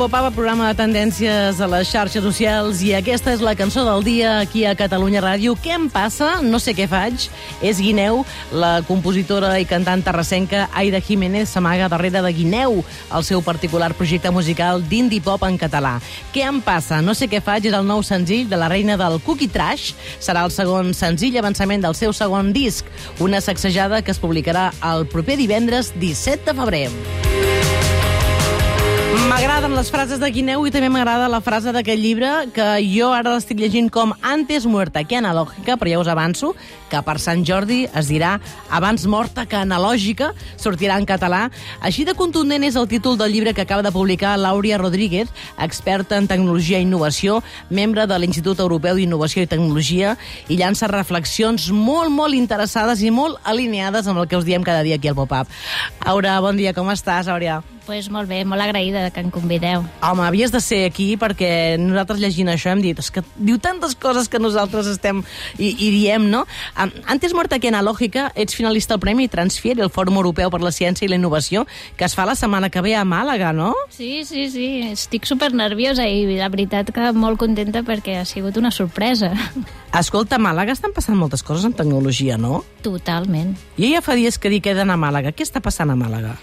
Pop-Up, programa de tendències a les xarxes socials, i aquesta és la cançó del dia aquí a Catalunya Ràdio. Què em passa? No sé què faig. És Guineu, la compositora i cantant terrassenca Aida Jiménez s'amaga darrere de Guineu, el seu particular projecte musical d'indie pop en català. Què em passa? No sé què faig és el nou senzill de la reina del Cookie Trash. Serà el segon senzill avançament del seu segon disc, una sacsejada que es publicarà el proper divendres 17 de febrer. M'agraden les frases de Guineu i també m'agrada la frase d'aquest llibre que jo ara l'estic llegint com Antes muerta que analògica, però ja us avanço que per Sant Jordi es dirà Abans morta que analògica, sortirà en català. Així de contundent és el títol del llibre que acaba de publicar L'Àuria Rodríguez, experta en tecnologia i innovació, membre de l'Institut Europeu d'Innovació i Tecnologia, i llança reflexions molt, molt interessades i molt alineades amb el que us diem cada dia aquí al Pop-Up. Aura, bon dia, com estàs, Àuria? Pues molt bé, molt agraïda que em convideu. Home, havies de ser aquí perquè nosaltres llegint això hem dit és que diu tantes coses que nosaltres estem i, i diem, no? Antes morta que analògica, ets finalista al Premi Transfier, el Fòrum Europeu per la Ciència i la Innovació, que es fa la setmana que ve a Màlaga, no? Sí, sí, sí. Estic super nerviosa i la veritat que molt contenta perquè ha sigut una sorpresa. Escolta, a Màlaga estan passant moltes coses en tecnologia, no? Totalment. I ja fa dies que dic que he d'anar a Màlaga. Què està passant a Màlaga?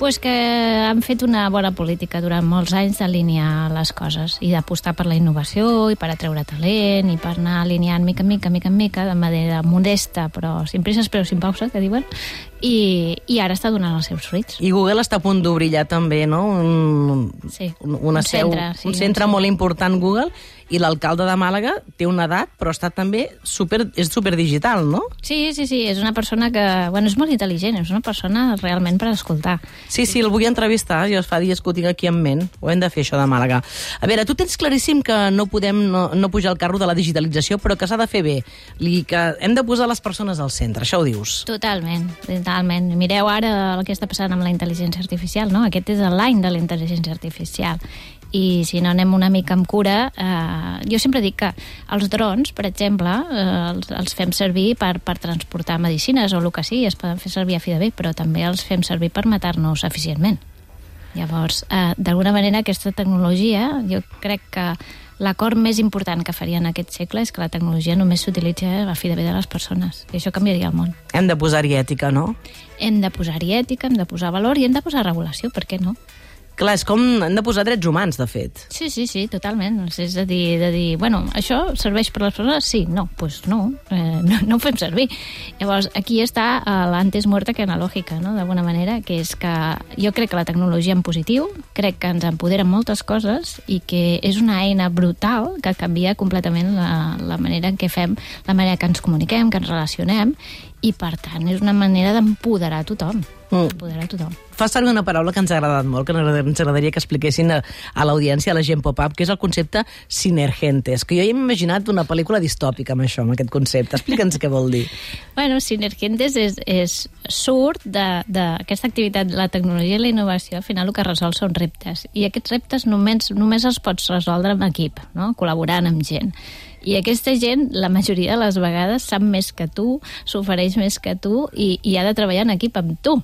Pues que han fet una bona política durant molts anys d'alinear les coses i d'apostar per la innovació i per atreure talent i per anar alineant mica en mica, mica en mica, de manera modesta, però sin presses però sin pausa, que diuen, i, i ara està donant els seus fruits. I Google està a punt d'obrir ja també, no? Un, sí, una un seu, centre, sí, un centre un molt important, Google, i l'alcalde de Màlaga té una edat, però està també super, és superdigital, no? Sí, sí, sí, és una persona que... Bueno, és molt intel·ligent, és una persona realment per escoltar. Sí, sí, el vull entrevistar, jo fa dies que ho tinc aquí en ment, ho hem de fer, això de Màlaga. A veure, tu tens claríssim que no podem no, no pujar al carro de la digitalització, però que s'ha de fer bé, i que hem de posar les persones al centre, això ho dius? Totalment, totalment. Mireu ara el que està passant amb la intel·ligència artificial, no? Aquest és l'any de la intel·ligència artificial i si no anem una mica amb cura, eh, jo sempre dic que els drons, per exemple, eh, els, els fem servir per, per transportar medicines o el que sigui, es poden fer servir a fi de bé, però també els fem servir per matar-nos eficientment. Llavors, eh, d'alguna manera, aquesta tecnologia, jo crec que l'acord més important que faria en aquest segle és que la tecnologia només s'utilitzi a fi de bé de les persones. I això canviaria el món. Hem de posar-hi ètica, no? Hem de posar-hi ètica, hem de posar valor i hem de posar regulació, per què no? Clar, és com hem de posar drets humans, de fet. Sí, sí, sí, totalment. És a dir, de dir, bueno, això serveix per les persones? Sí, no, doncs pues no, eh, no, no ho fem servir. Llavors, aquí està eh, l'antes muerta que analògica, no?, d'alguna manera, que és que jo crec que la tecnologia en positiu, crec que ens empodera moltes coses i que és una eina brutal que canvia completament la, la manera en què fem, la manera que ens comuniquem, que ens relacionem, i per tant és una manera d'empoderar tothom. Mm. Empoderar tothom fa servir una paraula que ens ha agradat molt, que ens agradaria que expliquessin a, a l'audiència, a la gent pop-up, que és el concepte sinergentes, que jo he imaginat una pel·lícula distòpica amb això, amb aquest concepte. Explica'ns què vol dir. Bueno, sinergentes és, és surt d'aquesta activitat, la tecnologia i la innovació, al final el que resol són reptes. I aquests reptes només, només els pots resoldre amb equip, no? col·laborant amb gent. I aquesta gent, la majoria de les vegades, sap més que tu, s'ofereix més que tu i, i ha de treballar en equip amb tu.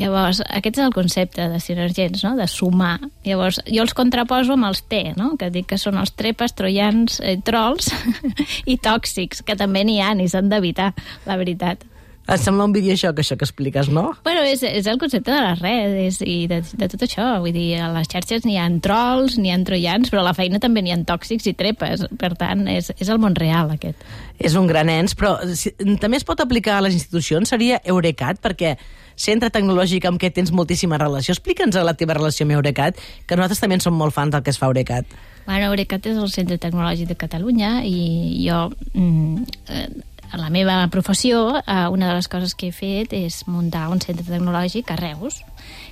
Llavors, aquest és el concepte de sinergents, no? de sumar. Llavors, jo els contraposo amb els T, no? que dic que són els trepes, troians, eh, trolls i tòxics, que també n'hi ha i s'han d'evitar, la veritat. Et sembla un vídeo això, que això que expliques, no? Bueno, és, és el concepte de les redes i de, de tot això. Vull dir, a les xarxes n'hi ha trolls, n'hi ha troians, però a la feina també n'hi ha tòxics i trepes. Per tant, és, és el món real, aquest. És un gran ens, però si, també es pot aplicar a les institucions? Seria Eurecat, perquè centre tecnològic amb què tens moltíssima relació. Explica'ns la teva relació amb Eurecat, que nosaltres també som molt fans del que es fa Eurecat. Bueno, Eurecat és el centre tecnològic de Catalunya i jo... Mm, eh, a la meva professió, eh, una de les coses que he fet és muntar un centre tecnològic a Reus,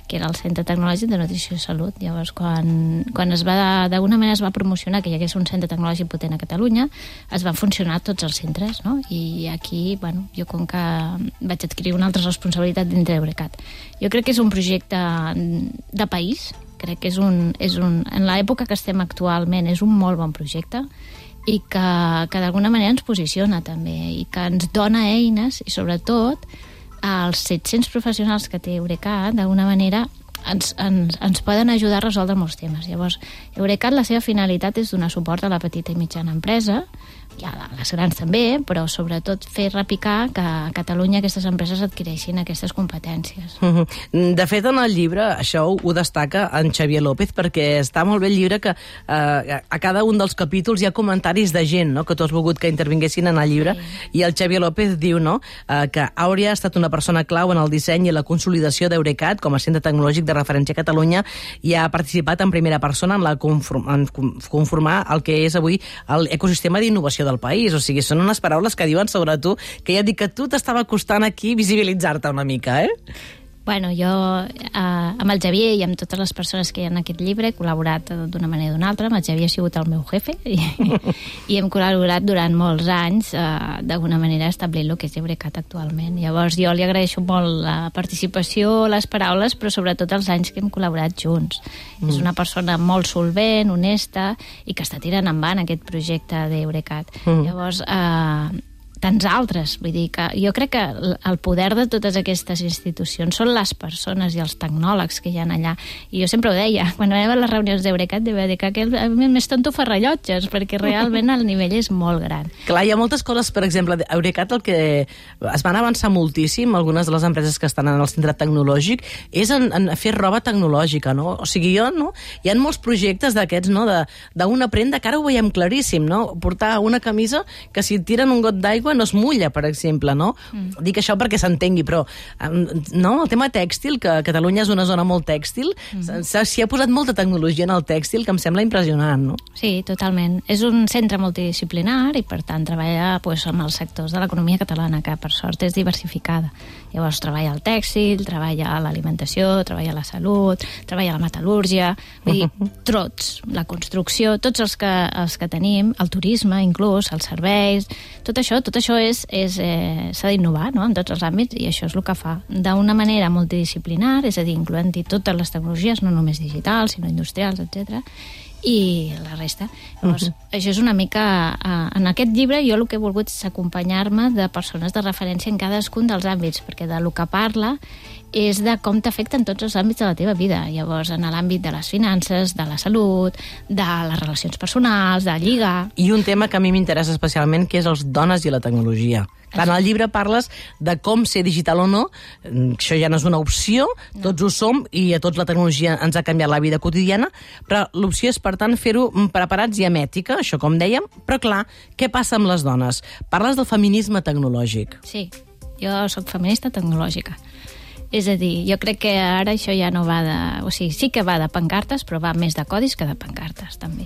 que era el Centre Tecnològic de Nutrició i Salut. Llavors, quan, quan es va, d'alguna manera es va promocionar que hi hagués un centre tecnològic potent a Catalunya, es van funcionar tots els centres, no? I aquí, bueno, jo com que vaig adquirir una altra responsabilitat dintre d'Eurecat. Jo crec que és un projecte de país, crec que és un, és un, en l'època que estem actualment és un molt bon projecte i que, que d'alguna manera ens posiciona també i que ens dona eines i sobretot els 700 professionals que té Eurecat d'alguna manera ens, ens, ens poden ajudar a resoldre molts temes. Llavors, Eurecat, la seva finalitat és donar suport a la petita i mitjana empresa, i a les grans també, però sobretot fer repicar que a Catalunya aquestes empreses adquireixin aquestes competències. -huh. De fet, en el llibre, això ho, ho destaca en Xavier López, perquè està molt bé el llibre que eh, a cada un dels capítols hi ha comentaris de gent no? que tu has volgut que intervinguessin en el llibre, sí. i el Xavier López diu no? eh, que Àurea ha estat una persona clau en el disseny i la consolidació d'Eurecat com a centre tecnològic de referència a Catalunya i ha participat en primera persona en, la conform en conformar el que és avui l'ecosistema d'innovació del país. O sigui, són unes paraules que diuen sobre tu que ja dic que tu t'estava costant aquí visibilitzar-te una mica, eh? Bueno, jo eh, amb el Xavier i amb totes les persones que hi ha en aquest llibre he col·laborat d'una manera o d'una altra. Amb el Xavier ha sigut el meu jefe i, i hem col·laborat durant molts anys eh, d'alguna manera establint el que és Eurecat actualment. Llavors jo li agraeixo molt la participació, les paraules, però sobretot els anys que hem col·laborat junts. Mm. És una persona molt solvent, honesta i que està tirant endavant aquest projecte d'Eurecat. Mm. Llavors... Eh, tants altres. Vull dir que jo crec que el poder de totes aquestes institucions són les persones i els tecnòlegs que hi ha allà. I jo sempre ho deia, quan anem a les reunions d'Eurecat, deia dir que aquell més tonto fa rellotges, perquè realment el nivell és molt gran. Clar, hi ha moltes coses, per exemple, Eurecat el que es van avançar moltíssim, algunes de les empreses que estan en el centre tecnològic, és en, en fer roba tecnològica, no? O sigui, jo, no? Hi ha molts projectes d'aquests, no?, d'una prenda que ara ho veiem claríssim, no? Portar una camisa que si tiren un got d'aigua no es mulla, per exemple, no? Mm. Dic això perquè s'entengui, però no, el tema tèxtil, que Catalunya és una zona molt tèxtil, mm. s'hi ha posat molta tecnologia en el tèxtil que em sembla impressionant, no? Sí, totalment. És un centre multidisciplinar i, per tant, treballa pues, amb els sectors de l'economia catalana, que per sort és diversificada. Llavors treballa el tèxtil, treballa l'alimentació, treballa la salut, treballa la metal·lúrgia, vull dir, trots, la construcció, tots els que, els que tenim, el turisme inclús, els serveis, tot això, tot això és, és eh, s'ha d'innovar no? en tots els àmbits i això és el que fa d'una manera multidisciplinar, és a dir, incloent-hi totes les tecnologies, no només digitals, sinó industrials, etc i la resta. Llavors, uh -huh. això és una mica... Uh, en aquest llibre jo el que he volgut és acompanyar-me de persones de referència en cadascun dels àmbits, perquè de lo que parla és de com t'afecten tots els àmbits de la teva vida. Llavors, en l'àmbit de les finances, de la salut, de les relacions personals, de lligar... I un tema que a mi m'interessa especialment, que és els dones i la tecnologia. En el llibre parles de com ser digital o no, mm, això ja no és una opció, no. tots ho som i a tots la tecnologia ens ha canviat la vida quotidiana, però l'opció és, per tant, fer-ho mm, preparats i amb ètica, això com dèiem, però clar, què passa amb les dones? Parles del feminisme tecnològic. Sí, jo sóc feminista tecnològica. És a dir, jo crec que ara això ja no va de... O sigui, sí que va de pancartes, però va més de codis que de pancartes, també.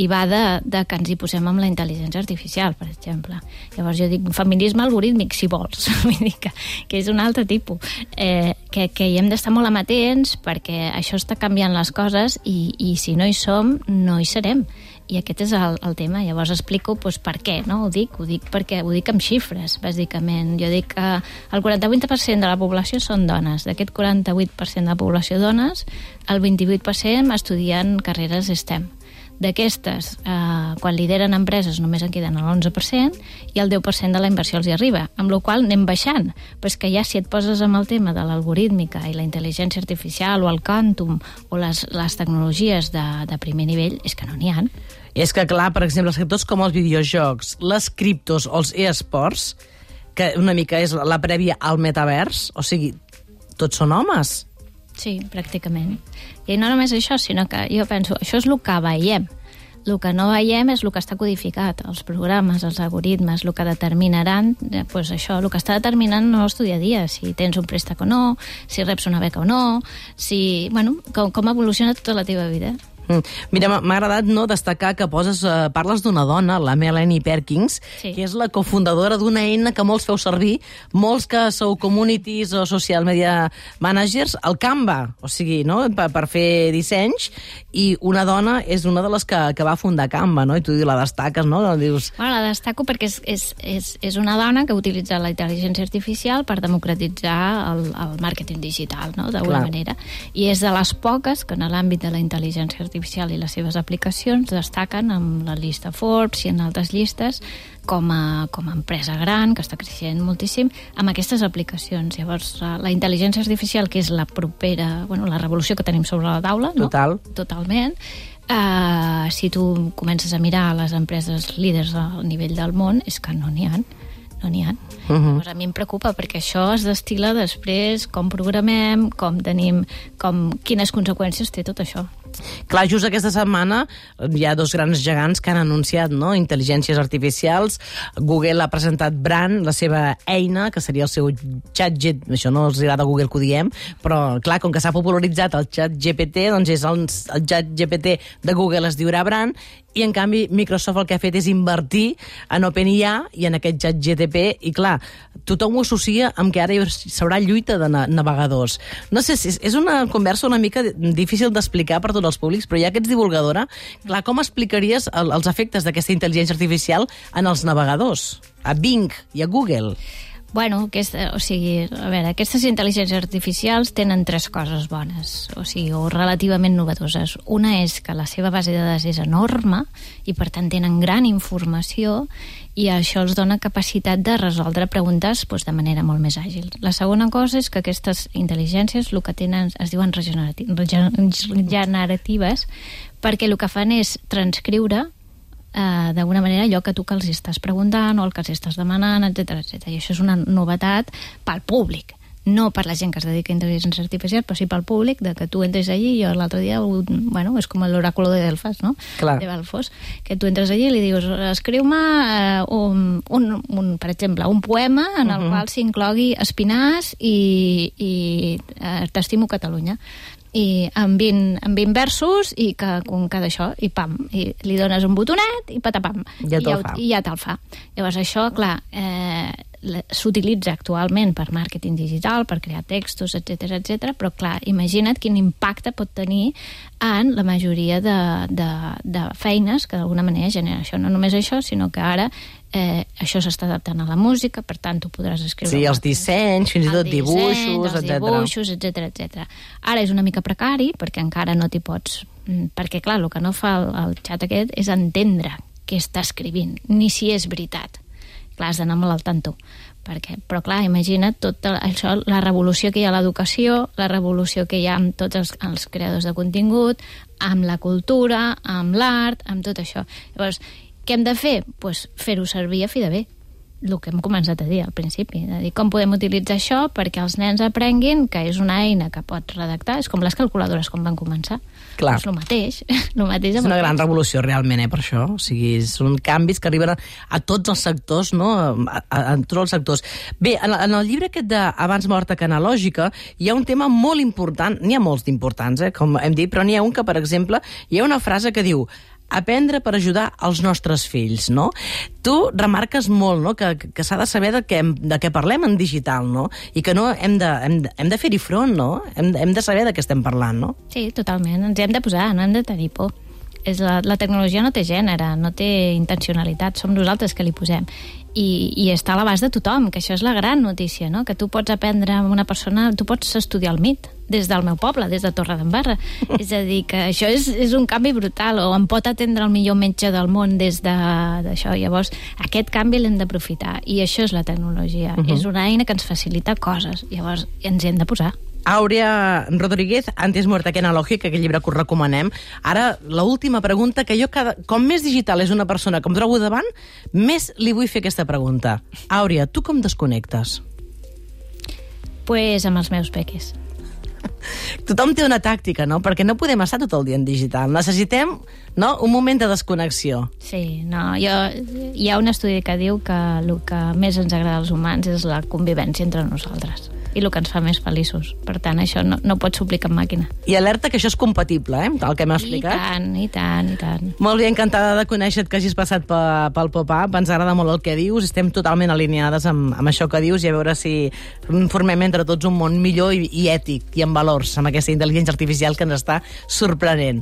I va de, de que ens hi posem amb la intel·ligència artificial, per exemple. Llavors jo dic feminisme algorítmic, si vols. Vull dir que, que és un altre tipus. Eh, que, que hi hem d'estar molt amatents perquè això està canviant les coses i, i si no hi som, no hi serem i aquest és el, el tema. Llavors explico doncs, per què, no? Ho dic, ho dic perquè ho dic amb xifres, bàsicament. Jo dic que el 48% de la població són dones. D'aquest 48% de la població dones, el 28% estudien carreres STEM. D'aquestes, eh, quan lideren empreses, només en queden l'11% i el 10% de la inversió els hi arriba, amb la qual anem baixant. Però és que ja si et poses amb el tema de l'algorítmica i la intel·ligència artificial o el quantum o les, les tecnologies de, de primer nivell, és que no n'hi ha. És que, clar, per exemple, sectors com els videojocs, les criptos o els e-sports, que una mica és la prèvia al metavers, o sigui, tots són homes. Sí, pràcticament. I no només això, sinó que jo penso, això és el que veiem. El que no veiem és el que està codificat, els programes, els algoritmes, el que determinaran, pues això, el que està determinant el nostre dia a dia, si tens un préstec o no, si reps una beca o no, si, bueno, com, com evoluciona tota la teva vida. Mm. Mira, m'ha agradat no destacar que poses, eh, parles d'una dona, la Melanie Perkins, sí. que és la cofundadora d'una eina que molts feu servir, molts que sou communities o social media managers, el Canva, o sigui, no? per, per fer dissenys, i una dona és una de les que, que va fundar Canva, no? I tu la destaques, no? Dius... Bueno, la destaco perquè és, és, és, és una dona que utilitza la intel·ligència artificial per democratitzar el, el màrqueting digital, no? d'alguna manera. I és de les poques que en l'àmbit de la intel·ligència artificial artificial i les seves aplicacions destaquen amb la llista Forbes i en altres llistes com a, com a empresa gran, que està creixent moltíssim, amb aquestes aplicacions. Llavors, la, la intel·ligència artificial, que és la propera, bueno, la revolució que tenim sobre la taula, no? Total. Totalment. Uh, si tu comences a mirar les empreses líders al nivell del món, és que no n'hi ha no n'hi ha. Uh -huh. Llavors, a mi em preocupa perquè això es destila després com programem, com tenim, com, quines conseqüències té tot això. Clar, just aquesta setmana hi ha dos grans gegants que han anunciat no? intel·ligències artificials. Google ha presentat Brand, la seva eina, que seria el seu xat GPT, això no els agrada a Google que ho diem, però clar, com que s'ha popularitzat el xat GPT, doncs és el, el xat GPT de Google es diurà Brand, i en canvi Microsoft el que ha fet és invertir en OpenIA i en aquest xat GTP i clar, tothom ho associa amb que ara hi haurà lluita de navegadors. No sé, és una conversa una mica difícil d'explicar per tots els públics, però ja que ets divulgadora, clar, com explicaries el, els efectes d'aquesta intel·ligència artificial en els navegadors? A Bing i a Google? Bueno, aquesta, o sigui, a veure, aquestes intel·ligències artificials tenen tres coses bones, o sigui, o relativament novedoses. Una és que la seva base de dades és enorme i, per tant, tenen gran informació i això els dona capacitat de resoldre preguntes doncs, de manera molt més àgil. La segona cosa és que aquestes intel·ligències el que tenen es diuen regeneratives perquè el que fan és transcriure eh, d'alguna manera allò que tu que els estàs preguntant o el que els estàs demanant, etc etc. I això és una novetat pel públic no per la gent que es dedica a intel·ligència artificial, però sí pel públic, de que tu entres allí, i jo l'altre dia, bueno, és com l'oràculo de Delfos, no? Clar. De Belfos, que tu entres allí i li dius, escriu-me uh, un, un, un, per exemple, un poema en el uh -huh. qual s'inclogui Espinàs i, i uh, T'estimo Catalunya i amb 20, amb 20 versos i que com cada això, i pam, i li dones un botonet i patapam. Ja I, ja, ja, I ja te'l fa. Llavors això, clar, eh, s'utilitza actualment per màrqueting digital, per crear textos, etc etc. però clar, imagina't quin impacte pot tenir en la majoria de, de, de feines que d'alguna manera genera això. No només això, sinó que ara eh, això s'està adaptant a la música, per tant, tu podràs escriure... Sí, els dissenys, fins i tot disseny, dibuixos, etc. dibuixos, etc etc. Ara és una mica precari, perquè encara no t'hi pots... Mm, perquè, clar, el que no fa el, el xat aquest és entendre què està escrivint, ni si és veritat clar, has d'anar molt al tanto. Perquè, però clar, imagina't tot això, la revolució que hi ha a l'educació, la revolució que hi ha amb tots els, els creadors de contingut, amb la cultura, amb l'art, amb tot això. Llavors, què hem de fer? Pues fer-ho servir a fi de bé el que hem començat a dir al principi, de dir com podem utilitzar això perquè els nens aprenguin que és una eina que pot redactar, és com les calculadores com van començar. Clar. És el mateix. el mateix és una gran revolució realment, eh, per això. O sigui, són canvis que arriben a, a tots els sectors, no? A, a, a tots els sectors. Bé, en, en el llibre aquest d'Abans morta que analògica hi ha un tema molt important, n'hi ha molts d'importants, eh, com hem dit, però n'hi ha un que, per exemple, hi ha una frase que diu aprendre per ajudar els nostres fills, no? Tu remarques molt no? que, que s'ha de saber de què, de què parlem en digital, no? I que no hem de, hem de, hem de fer-hi front, no? Hem, hem de saber de què estem parlant, no? Sí, totalment. Ens hem de posar, no hem de tenir por. És la, la tecnologia no té gènere, no té intencionalitat, som nosaltres que li posem i, i està a l'abast de tothom, que això és la gran notícia, no? que tu pots aprendre amb una persona, tu pots estudiar el MIT des del meu poble, des de Torre d'Embarra. és a dir, que això és, és un canvi brutal, o em pot atendre el millor metge del món des d'això. De, Llavors, aquest canvi l'hem d'aprofitar, i això és la tecnologia. Uh -huh. És una eina que ens facilita coses, llavors ens hi hem de posar. Àurea Rodríguez, Antes muerta que analògic, aquell llibre que us recomanem. Ara, la última pregunta, que jo cada, com més digital és una persona que em trobo davant, més li vull fer aquesta pregunta. Àurea, tu com desconnectes? Pues amb els meus peques. Tothom té una tàctica, no? Perquè no podem estar tot el dia en digital. Necessitem no? un moment de desconnexió. Sí, no, jo, hi ha un estudi que diu que el que més ens agrada als humans és la convivència entre nosaltres i el que ens fa més feliços. Per tant, això no, no pot suplir cap màquina. I alerta que això és compatible, eh, el que m'ha explicat. I tant, i tant, i tant. Molt bé, encantada de conèixer que hagis passat pel pop-up. Ens agrada molt el que dius, estem totalment alineades amb, amb això que dius i a veure si formem entre tots un món millor i, i ètic i amb valors, amb aquesta intel·ligència artificial que ens està sorprenent.